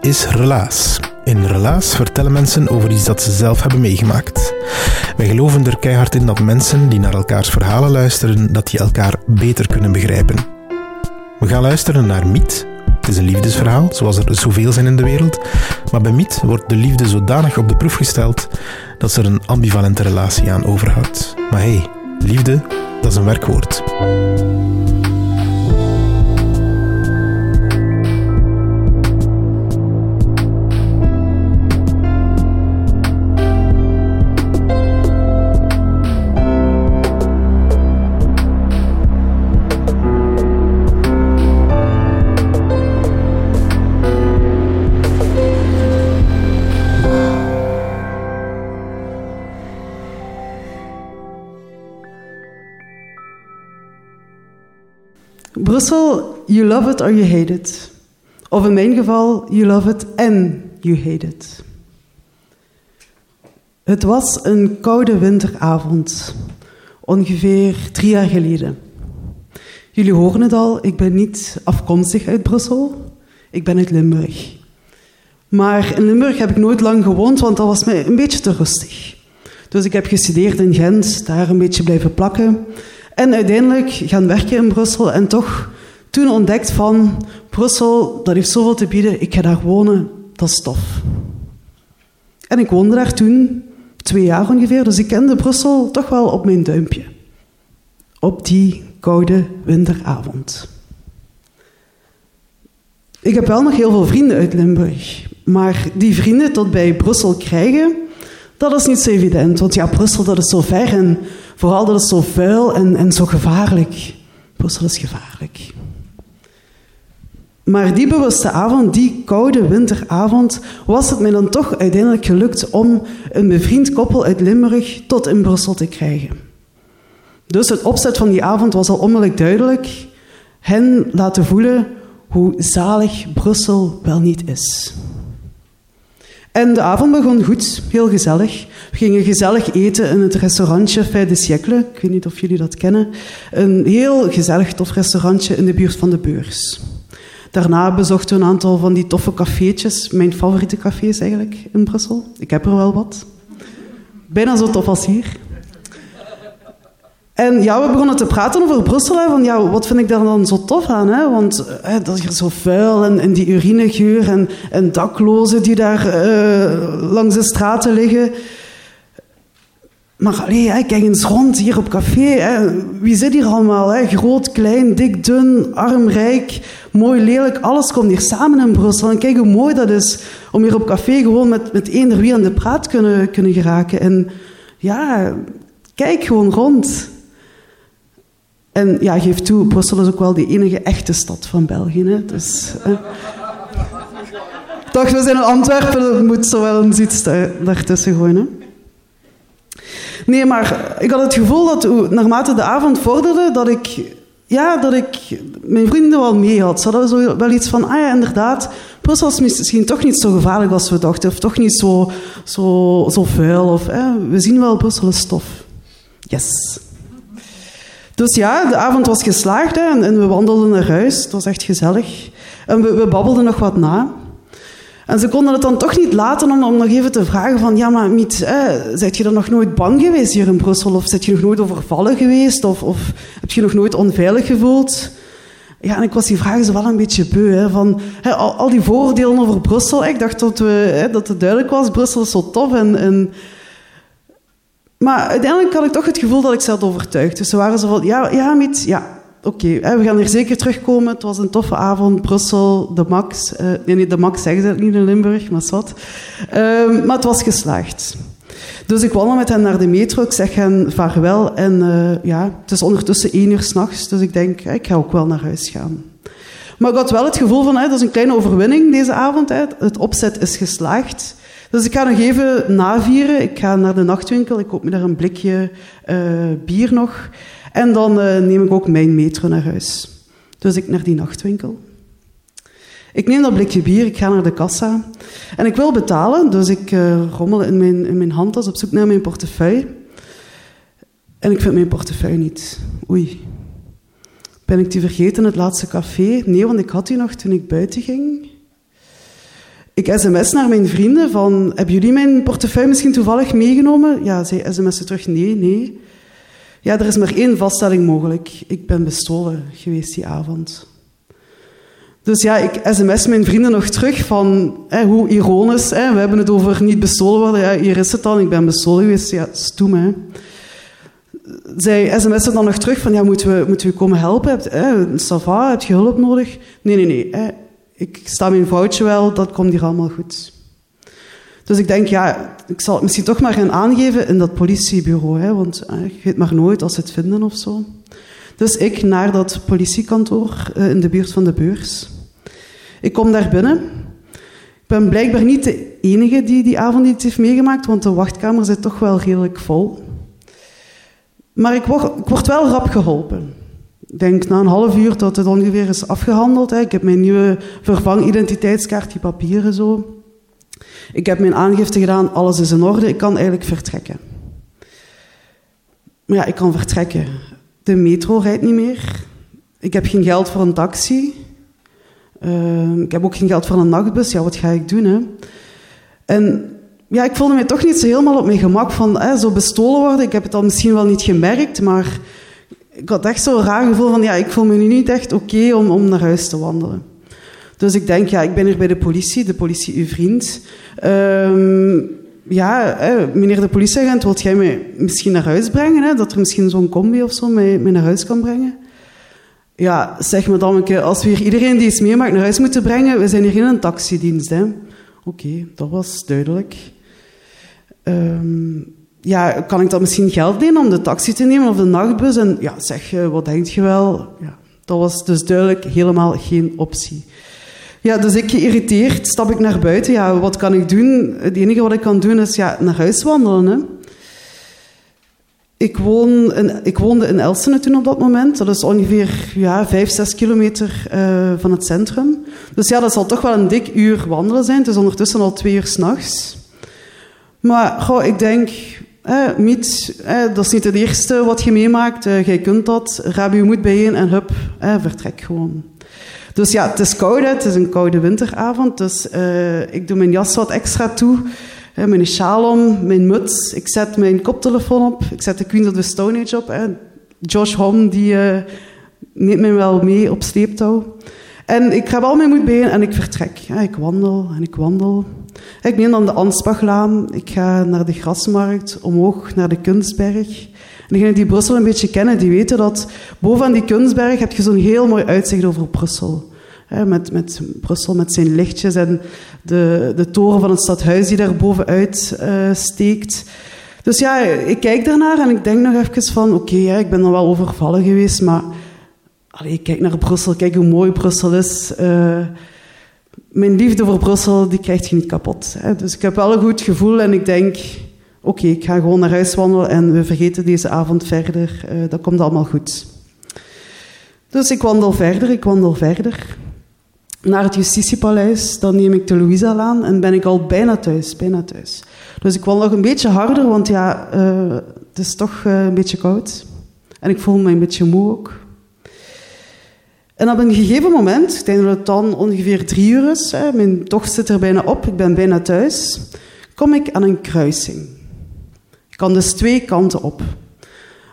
Is Relaas. In Relaas vertellen mensen over iets dat ze zelf hebben meegemaakt. Wij geloven er keihard in dat mensen die naar elkaars verhalen luisteren, dat die elkaar beter kunnen begrijpen. We gaan luisteren naar Miet. Het is een liefdesverhaal, zoals er zoveel zijn in de wereld. Maar bij Miet wordt de liefde zodanig op de proef gesteld dat ze er een ambivalente relatie aan overhoudt. Maar hé, hey, liefde, dat is een werkwoord. Brussel, you love it or you hate it. Of in mijn geval, you love it and you hate it. Het was een koude winteravond, ongeveer drie jaar geleden. Jullie horen het al, ik ben niet afkomstig uit Brussel, ik ben uit Limburg. Maar in Limburg heb ik nooit lang gewoond, want dat was mij een beetje te rustig. Dus ik heb gestudeerd in Gent, daar een beetje blijven plakken. En uiteindelijk gaan werken in Brussel en toch toen ontdekt van Brussel, dat heeft zoveel te bieden, ik ga daar wonen, dat is tof. En ik woonde daar toen twee jaar ongeveer, dus ik kende Brussel toch wel op mijn duimpje. Op die koude winteravond. Ik heb wel nog heel veel vrienden uit Limburg, maar die vrienden tot bij Brussel krijgen, dat is niet zo evident. Want ja, Brussel dat is zo ver en vooral dat is zo vuil en, en zo gevaarlijk. Brussel is gevaarlijk. Maar die bewuste avond, die koude winteravond, was het mij dan toch uiteindelijk gelukt om een bevriend koppel uit Limburg tot in Brussel te krijgen. Dus het opzet van die avond was al onmiddellijk duidelijk. Hen laten voelen hoe zalig Brussel wel niet is. En de avond begon goed, heel gezellig. We gingen gezellig eten in het restaurantje Fay de Siècle. Ik weet niet of jullie dat kennen. Een heel gezellig, tof restaurantje in de buurt van de beurs. Daarna bezochten we een aantal van die toffe cafeetjes. Mijn favoriete cafés eigenlijk in Brussel. Ik heb er wel wat. Bijna zo tof als hier. En ja, we begonnen te praten over Brussel. Van ja, wat vind ik daar dan zo tof aan? Hè? Want hè, dat is hier zo vuil en, die urinegeur en, en daklozen die daar uh, langs de straten liggen. Maar allee, kijk eens rond hier op café. Wie zit hier allemaal? Hè? Groot, klein, dik, dun, arm, rijk, mooi, lelijk. Alles komt hier samen in Brussel. En kijk hoe mooi dat is om hier op café gewoon met, met eender wie aan de praat kunnen, kunnen geraken. En ja, kijk gewoon rond. En ja, geef toe, Brussel is ook wel de enige echte stad van België. Dus, eh. Toch, we zijn in Antwerpen, er moet zo wel eens iets daartussen gooien. Hè? Nee, maar ik had het gevoel dat naarmate de avond vorderde, dat ik, ja, dat ik mijn vrienden wel mee had. Ze hadden wel iets van, ah ja, inderdaad, Brussel is misschien toch niet zo gevaarlijk als we dachten, of toch niet zo, zo, zo vuil. Of, eh, we zien wel, Brussel stof. Yes. Dus ja, de avond was geslaagd hè, en, we wandelden naar huis. Het was echt gezellig. En we, we babbelden nog wat na. En ze konden het dan toch niet laten om, nog even te vragen van... Ja, maar Miet, zit je er nog nooit bang geweest hier in Brussel? Of zit je nog nooit overvallen geweest? Of, of heb je nog nooit onveilig gevoeld? Ja, en ik was die vragen ze wel een beetje beu. Hè, van, hè, al, al, die vooroordelen over Brussel. Ik dacht dat, we, hè, dat het duidelijk was, Brussel is zo tof. En, en Maar uiteindelijk had ik toch het gevoel dat ik ze overtuigd. Dus ze waren zo van, ja, ja Miet, ja, oké, we gaan hier zeker terugkomen. Het was een toffe avond, Brussel, de Max. Uh, nee, nee, de Max zeggen ze niet in Limburg, maar wat. Uh, maar het was geslaagd. Dus ik wandel met hen naar de metro, ik zeg hen vaarwel. En uh, ja, het is ondertussen één uur s'nachts, dus ik denk, ik ga ook wel naar huis gaan. Maar ik had wel het gevoel van, hè, dat is een kleine overwinning deze avond. Het opzet is geslaagd. Dus ik ga nog even navieren. Ik ga naar de nachtwinkel, ik koop me daar een blikje uh, bier nog. En dan uh, neem ik ook mijn metro naar huis. Dus ik naar die nachtwinkel. Ik neem dat blikje bier, ik ga naar de kassa. En ik wil betalen, dus ik uh, rommel in mijn, in mijn handtas op zoek naar mijn portefeuille. En ik vind mijn portefeuille niet. Oei. Ben ik die vergeten in het laatste café? Nee, want ik had die nog toen ik buiten ging. Ik sms naar mijn vrienden van, hebben jullie mijn portefeuille misschien toevallig meegenomen? Ja, zij sms'en terug, nee, nee. Ja, er is maar één vaststelling mogelijk. Ik ben bestolen geweest die avond. Dus ja, ik sms mijn vrienden nog terug van hè, hoe ironisch. Hè, we hebben het over niet bestolen worden. Ja, hier is het dan, ik ben bestolen geweest. Ja, stoem hè. Zij sms'en dan nog terug van ja, moeten we, moeten we komen helpen? Hè, Sava, heb je hulp nodig? Nee, nee, nee. Hè, ik sta mijn foutje wel, dat komt hier allemaal goed. Dus ik denk, ja, ik zal het misschien toch maar gaan aangeven in dat politiebureau, hè, want eh, je weet maar nooit als ze het vinden of zo. Dus ik naar dat politiekantoor uh, in de buurt van de beurs. Ik kom daar binnen. Ik ben blijkbaar niet de enige die die avond iets heeft meegemaakt, want de wachtkamer zit toch wel redelijk vol. Maar ik word, ik word wel rap geholpen. Denk na een half uur dat het ongeveer is afgehandeld. Hè. Ik heb mijn nieuwe vervangidentiteitskaart, die papieren zo. Ik heb mijn aangifte gedaan, alles is in orde, ik kan eigenlijk vertrekken. Maar ja, ik kan vertrekken. De metro rijdt niet meer. Ik heb geen geld voor een taxi. Uh, ik heb ook geen geld voor een nachtbus. Ja, wat ga ik doen? Hè? En ja, ik voelde me toch niet zo helemaal op mijn gemak van hè, zo bestolen worden. Ik heb het al misschien wel niet gemerkt, maar ik had echt zo'n raar gevoel van ja, ik voel me nu niet echt oké om, om naar huis te wandelen. Dus ik denk, ja, ik ben hier bij de politie, de politie uw vriend. Um, ja, meneer de politieagent, wilt jij mij misschien naar huis brengen? Hè? Dat er misschien zo'n combi of zo mij, naar huis kan brengen? Ja, zeg me dan een keer, als we hier iedereen die iets meemaakt naar huis moeten brengen, we zijn hier in een taxidienst. Oké, dat was duidelijk. Um, ja, kan ik dan misschien geld lenen om de taxi te nemen of de nachtbus? En ja, zeg, wat denk je wel? Ja, dat was dus duidelijk helemaal geen optie. Ja, dus ik geïrriteerd stap ik naar buiten. Ja, wat kan ik doen? Het enige wat ik kan doen is ja, naar huis wandelen. Hè. Ik, woon ik woonde in Elsene toen op dat moment. Dat is ongeveer ja, 5, 6 kilometer uh, van het centrum. Dus ja, dat zal toch wel een dik uur wandelen zijn. Het is ondertussen al twee uur s'nachts. Maar goh, ik denk, eh, eh, dat is niet het eerste wat je meemaakt. Uh, jij kunt dat. Raab je moed bijeen en hup, eh, vertrek gewoon. Dus ja, het is koud, het is een koude winteravond. Dus uh, ik doe mijn jas wat extra toe. Hè, mijn sjaal om, mijn muts. Ik zet mijn koptelefoon op. Ik zet de Queen of the Stone Age op. Josh Homme, die neemt mij wel mee op sleeptouw. En ik heb al mijn moed en ik vertrek. Ja, ik wandel en ik wandel. Ik neem dan de Anspachlaan. Ik ga naar de Grasmarkt, omhoog naar de Kunstberg. En degenen die Brussel een beetje kennen, die weten dat boven die Kunstberg heb je zo'n heel mooi uitzicht over Brussel. met, met Brussel met zijn lichtjes en de, de toren van het stadhuis die daar bovenuit uh, steekt. Dus ja, ik kijk daarnaar en ik denk nog even van... Oké, okay, ik ben er wel overvallen geweest, maar... Ik kijk naar Brussel, kijk hoe mooi Brussel is. Uh, mijn liefde voor Brussel, die krijgt je niet kapot. Hè. Dus ik heb wel een goed gevoel en ik denk oké, ik ga gewoon naar huis wandelen en we vergeten deze avond verder. Uh, dat komt allemaal goed. Dus ik wandel verder, ik wandel verder. Naar het Justitiepaleis, dan neem ik de Louisa-laan en ben ik al bijna thuis, bijna thuis. Dus ik wandel nog een beetje harder, want ja, uh, het is toch een beetje koud. En ik voel me een beetje moe ook. En op een gegeven moment, ik denk het dan ongeveer drie uur is, hè, mijn tocht zit er bijna op, ik ben bijna thuis, kom ik aan een kruising kan dus twee kanten op.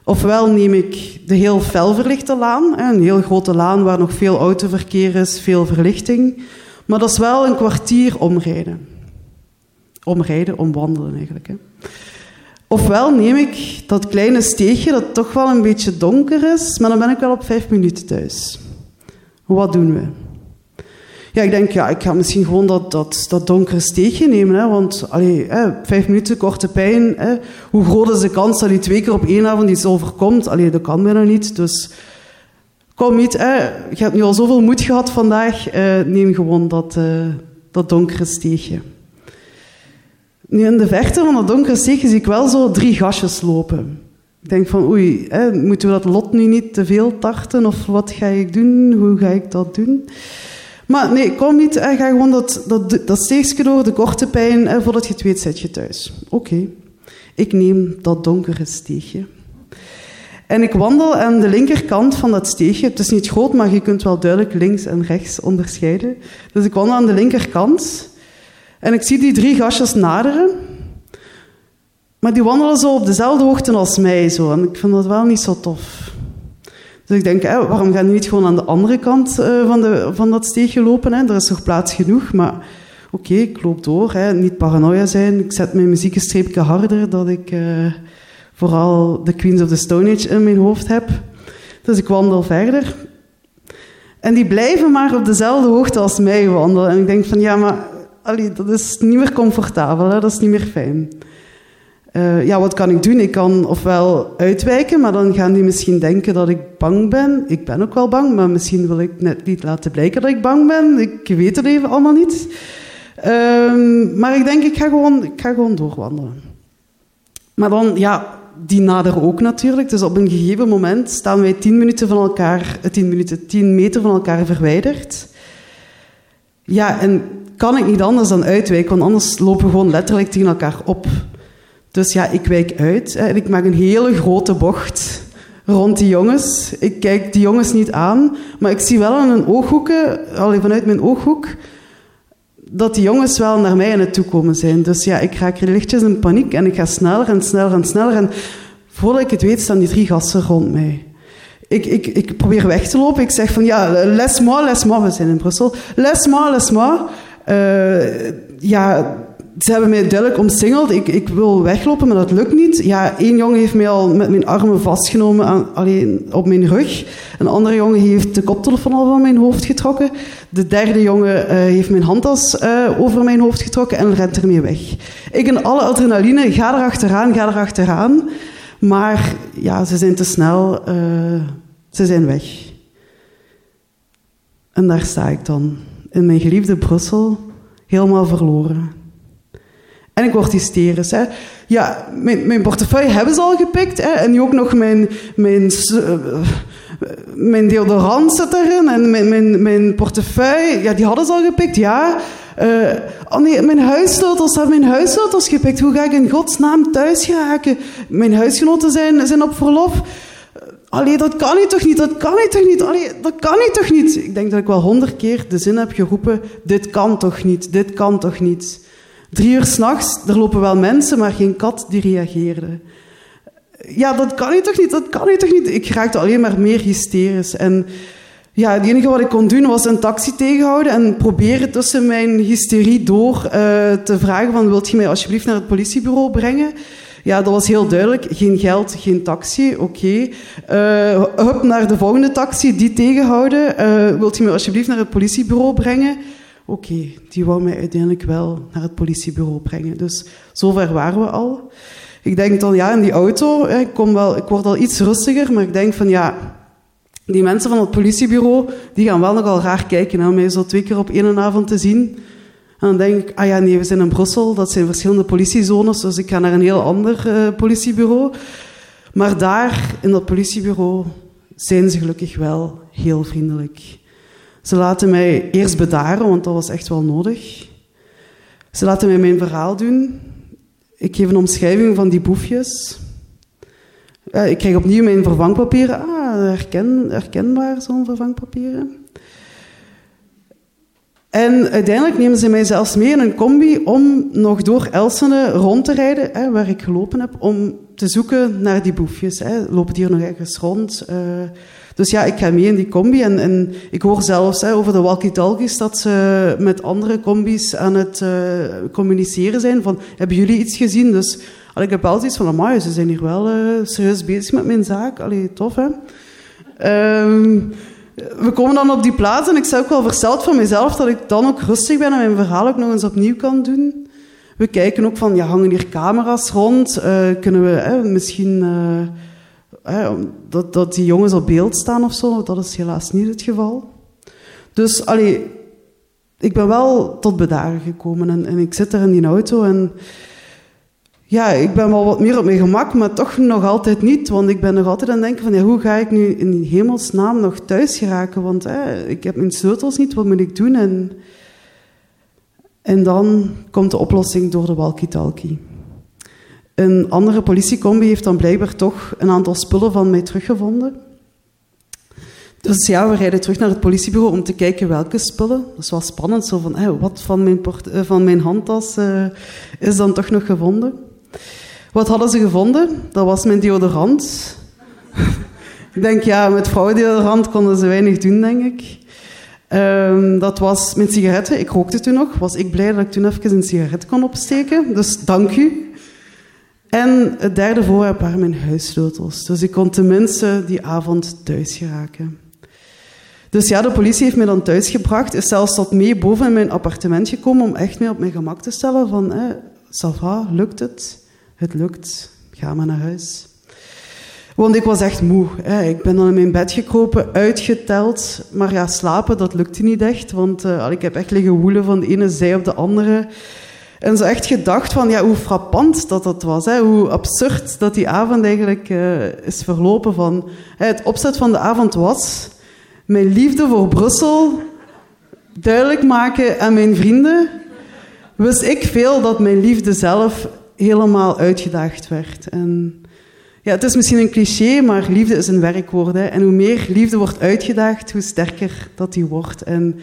Ofwel neem ik de heel fel verlichte laan, een heel grote laan waar nog veel autoverkeer is, veel verlichting. Maar dat is wel een kwartier omrijden. Omrijden, omwandelen eigenlijk. Hè. Ofwel neem ik dat kleine steegje dat toch wel een beetje donker is, maar dan ben ik wel op vijf minuten thuis. Wat doen we? Ja, ik denk, ja, ik ga misschien gewoon dat, dat, dat donkere steegje nemen. Hè, want allee, hè, vijf minuten korte pijn. Hè, hoe groot is de kans dat je twee keer op één avond iets overkomt? Allee, dat kan bijna niet. Dus kom niet. Hè, je hebt nu al zoveel moed gehad vandaag. Eh, neem gewoon dat, uh, dat donkere steegje. Nu, in de verte van dat donkere steegje zie ik wel zo drie gastjes lopen. Ik denk van, oei, moeten we dat lot nu niet te veel tarten? Of wat ga ik doen? Hoe ga ik dat doen? Maar nee, kom niet. Hè, ga gewoon dat, dat, dat steegje door, de korte pijn. Hè, voordat je het weet, zit je thuis. Oké, ik neem dat donkere steegje. En ik wandel aan de linkerkant van dat steegje. Het is niet groot, maar je kunt wel duidelijk links en rechts onderscheiden. Dus ik wandel aan de linkerkant. En ik zie die drie gastjes naderen. Maar die wandelen zo op dezelfde hoogte als mij. Zo. En ik vind dat wel niet zo tof. Dus ik denk, waarom gaan die niet gewoon aan de andere kant uh, van, de, van dat steegje lopen? Hè? Er is nog plaats genoeg, maar oké, ik loop door. Hè. Niet paranoia zijn. Ik zet mijn muziek een streepje harder, dat ik uh, vooral de Queens of the Stone Age in mijn hoofd heb. Dus ik wandel verder. En die blijven maar op dezelfde hoogte als mij wandelen. En ik denk van, ja, maar allee, dat is niet meer comfortabel, hè? dat is niet meer fijn. Uh, ja, wat kan ik doen? Ik kan ofwel uitwijken, maar dan gaan die misschien denken dat ik bang ben. Ik ben ook wel bang, maar misschien wil ik net niet laten blijken dat ik bang ben. Ik weet het even allemaal niet. Uh, maar ik denk, ik ga, gewoon, ik ga gewoon doorwandelen. Maar dan, ja, die nader ook natuurlijk. Dus op een gegeven moment staan wij tien minuten van elkaar, eh, tien, minuten, tien meter van elkaar verwijderd. Ja, en kan ik niet anders dan uitwijken, want anders lopen we gewoon letterlijk tegen elkaar op. Dus ja, ik wijk uit en ik maak een hele grote bocht rond die jongens. Ik kijk die jongens niet aan, maar ik zie wel aan hun ooghoeken, al vanuit mijn ooghoek, dat die jongens wel naar mij aan het toekomen zijn. Dus ja, ik raak lichtjes in paniek en ik ga sneller en sneller en sneller. En voordat ik het weet, staan die drie gasten rond mij. Ik, ik, ik probeer weg te lopen. Ik zeg van ja, laisse-moi, laisse-moi. We zijn in Brussel. Laisse-moi, laisse-moi. Uh, ja, ze hebben mij duidelijk omsingeld. Ik, ik wil weglopen, maar dat lukt niet. Ja, één jongen heeft mij al met mijn armen vastgenomen aan, alleen op mijn rug. Een andere jongen heeft de koptelefoon al van mijn hoofd getrokken. De derde jongen uh, heeft mijn handtas uh, over mijn hoofd getrokken en rent ermee weg. Ik in alle adrenaline ga er achteraan, ga er achteraan. Maar ja, ze zijn te snel. Uh, ze zijn weg. En daar sta ik dan. In mijn geliefde Brussel, helemaal verloren. En ik word hysterisch. Hè. Ja, mijn, mijn portefeuille hebben ze al gepikt. Hè. En nu ook nog mijn, mijn, uh, mijn deodorant zit erin. En mijn, mijn, mijn portefeuille, ja, die hadden ze al gepikt, ja. Uh, oh nee, mijn huissleutels hebben mijn huissleutels gepikt. Hoe ga ik in godsnaam thuis geraken? Mijn huisgenoten zijn, zijn op verlof. Allee, dat kan niet toch niet, dat kan niet toch niet, allee, dat kan niet toch niet. Ik denk dat ik wel honderd keer de zin heb geroepen, dit kan toch niet, dit kan toch niet. Drie uur s'nachts, er lopen wel mensen, maar geen kat die reageerde. Ja, dat kan niet toch niet, dat kan niet toch niet. Ik raakte alleen maar meer hysterisch. En ja, het enige wat ik kon doen was een taxi tegenhouden en proberen tussen mijn hysterie door uh, te vragen van wilt je mij alsjeblieft naar het politiebureau brengen? Ja, dat was heel duidelijk. Geen geld, geen taxi. Oké. Okay. Uh, hup naar de volgende taxi, die tegenhouden. Uh, wilt je me alsjeblieft naar het politiebureau brengen? Oké, die wou mij uiteindelijk wel naar het politiebureau brengen. Dus zover waren we al. Ik denk dan, ja, in die auto, ik, kom wel, ik word al iets rustiger, maar ik denk van, ja, die mensen van het politiebureau, die gaan wel nogal raar kijken om mij zo twee keer op één avond te zien. En dan denk ik, ah ja, nee, we zijn in Brussel, dat zijn verschillende politiezones, dus ik ga naar een heel ander uh, politiebureau. Maar daar, in dat politiebureau, zijn ze gelukkig wel heel vriendelijk. Ze laten mij eerst bedaren, want dat was echt wel nodig. Ze laten mij mijn verhaal doen. Ik geef een omschrijving van die boefjes. Ik krijg opnieuw mijn vervangpapieren. Ah, herken, herkenbaar, zo'n vervangpapieren. En uiteindelijk nemen ze mij zelfs mee in een combi om nog door Elsene rond te rijden, hè, waar ik gelopen heb, om te zoeken naar die boefjes. Hè. Lopen die hier nog ergens rond? Uh, dus ja, ik ga mee in die combi. En, en ik hoor zelfs hè, over de walkie-talkies dat ze met andere combis aan het uh, communiceren zijn. Van, hebben jullie iets gezien? Dus al, ik heb wel zoiets van, amai, ze zijn hier wel uh, serieus bezig met mijn zaak. Allee, tof hè. Um, we komen dan op die plaats en ik sta ook wel versteld van mezelf dat ik dan ook rustig ben en mijn verhaal ook nog eens opnieuw kan doen. We kijken ook van, ja, hangen hier camera's rond? Uh, kunnen we hè, misschien dat, die jongens op beeld staan of zo? Dat is helaas niet het geval. Dus, allee, ik ben wel tot bedaren gekomen en, en ik zit er in die auto en ja, ik ben wel wat meer op mijn gemak, maar toch nog altijd niet. Want ik ben nog altijd aan het denken van, ja, hoe ga ik nu in hemelsnaam nog thuis geraken? Want ik heb mijn sleutels niet, wat moet ik doen? En, en dan komt de oplossing door de walkie-talkie. Een andere politiecombi heeft dan blijkbaar toch een aantal spullen van mij teruggevonden. Dus ja, we rijden terug naar het politiebureau om te kijken welke spullen. Dat is wel spannend, zo van, wat van mijn, eh, van mijn handtas uh, is dan toch nog gevonden. Wat hadden ze gevonden? Dat was mijn deodorant. ik denk, ja, met vrouwendeodorant konden ze weinig doen, denk ik. Um, dat was mijn sigaretten. Ik rookte toen nog. Was ik blij dat ik toen even een sigaret kon opsteken. Dus dank u. En het derde voorwerp waren mijn huissleutels. Dus ik kon tenminste die avond thuis geraken. Dus ja, de politie heeft mij dan thuis gebracht. Is zelfs tot mee boven in mijn appartement gekomen om echt mee op mijn gemak te stellen van... Eh, ça va, lukt het? Het lukt, ga maar naar huis. Want ik was echt moe. Hè. Ik ben dan in mijn bed gekropen, uitgeteld. Maar ja, slapen, dat lukte niet echt. Want uh, ik heb echt liggen woelen van de ene zij op de andere. En zo echt gedacht van, ja, hoe frappant dat dat was. Hoe absurd dat die avond eigenlijk uh, is verlopen. Van, het opzet van de avond was mijn liefde voor Brussel duidelijk maken aan mijn vrienden. Wist ik veel dat mijn liefde zelf helemaal uitgedaagd werd. En ja, het is misschien een cliché, maar liefde is een werkwoord. En hoe meer liefde wordt uitgedaagd, hoe sterker dat die wordt. En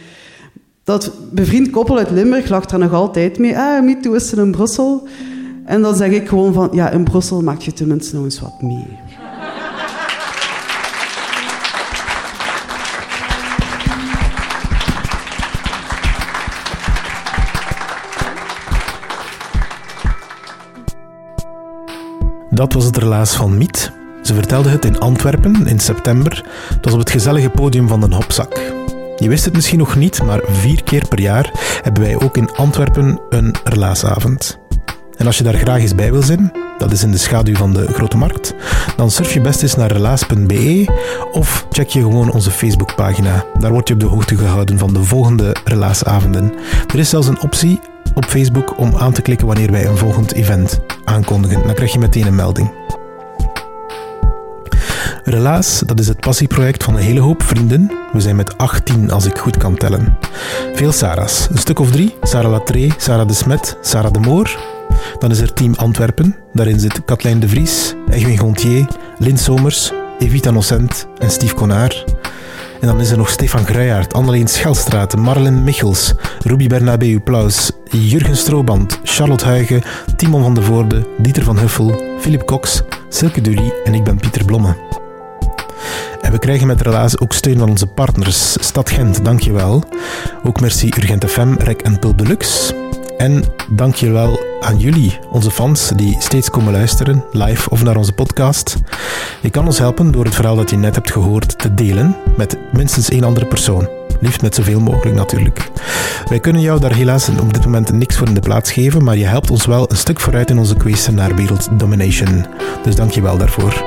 dat bevriend koppel uit Limburg lag er nog altijd mee. Ah, MeToo is in Brussel. En dan zeg ik gewoon van, ja, in Brussel maak je tenminste nog eens wat mee. Dat was het relaas van Miet. Ze vertelde het in Antwerpen in september. Het was op het gezellige podium van de Hopzak. Je wist het misschien nog niet, maar vier keer per jaar hebben wij ook in Antwerpen een relaasavond. En als je daar graag eens bij wil zijn, dat is in de schaduw van de Grote Markt, dan surf je best eens naar relaas.be of check je gewoon onze Facebookpagina. Daar word je op de hoogte gehouden van de volgende relaasavonden. Er is zelfs een optie op Facebook om aan te klikken wanneer wij een volgend event aankondigen. Dan krijg je meteen een melding. Relaas, dat is het passieproject van een hele hoop vrienden. We zijn met 18 als ik goed kan tellen. Veel Sarah's, een stuk of drie. Sarah Latree, Sarah de Smet, Sarah de Moor. Dan is er Team Antwerpen. Daarin zit Katlijn de Vries, Egwin Gontier, Lin Somers, Evita Nocent en Steve Konaar. En dan is er nog Stefan Gruijaert, Anneleen Schelstraat, Marlen Michels, Ruby Bernabeu Plaus, Jurgen Strooband, Charlotte Huigen, Timon van de Voorde, Dieter van Huffel, Philip Cox, Silke Dury en ik ben Pieter Blomme. En we krijgen met Relaas ook steun van onze partners. Stad Gent, dankjewel. Ook merci Urgent FM, Rek en Pulp Deluxe. En dankjewel aan jullie, onze fans, die steeds komen luisteren, live of naar onze podcast. Je kan ons helpen door het verhaal dat je net hebt gehoord te delen met minstens één andere persoon. Liefst met zoveel mogelijk natuurlijk. Wij kunnen jou daar helaas op dit moment niks voor in de plaats geven, maar je helpt ons wel een stuk vooruit in onze quest naar werelddomination. Dus dank je wel daarvoor.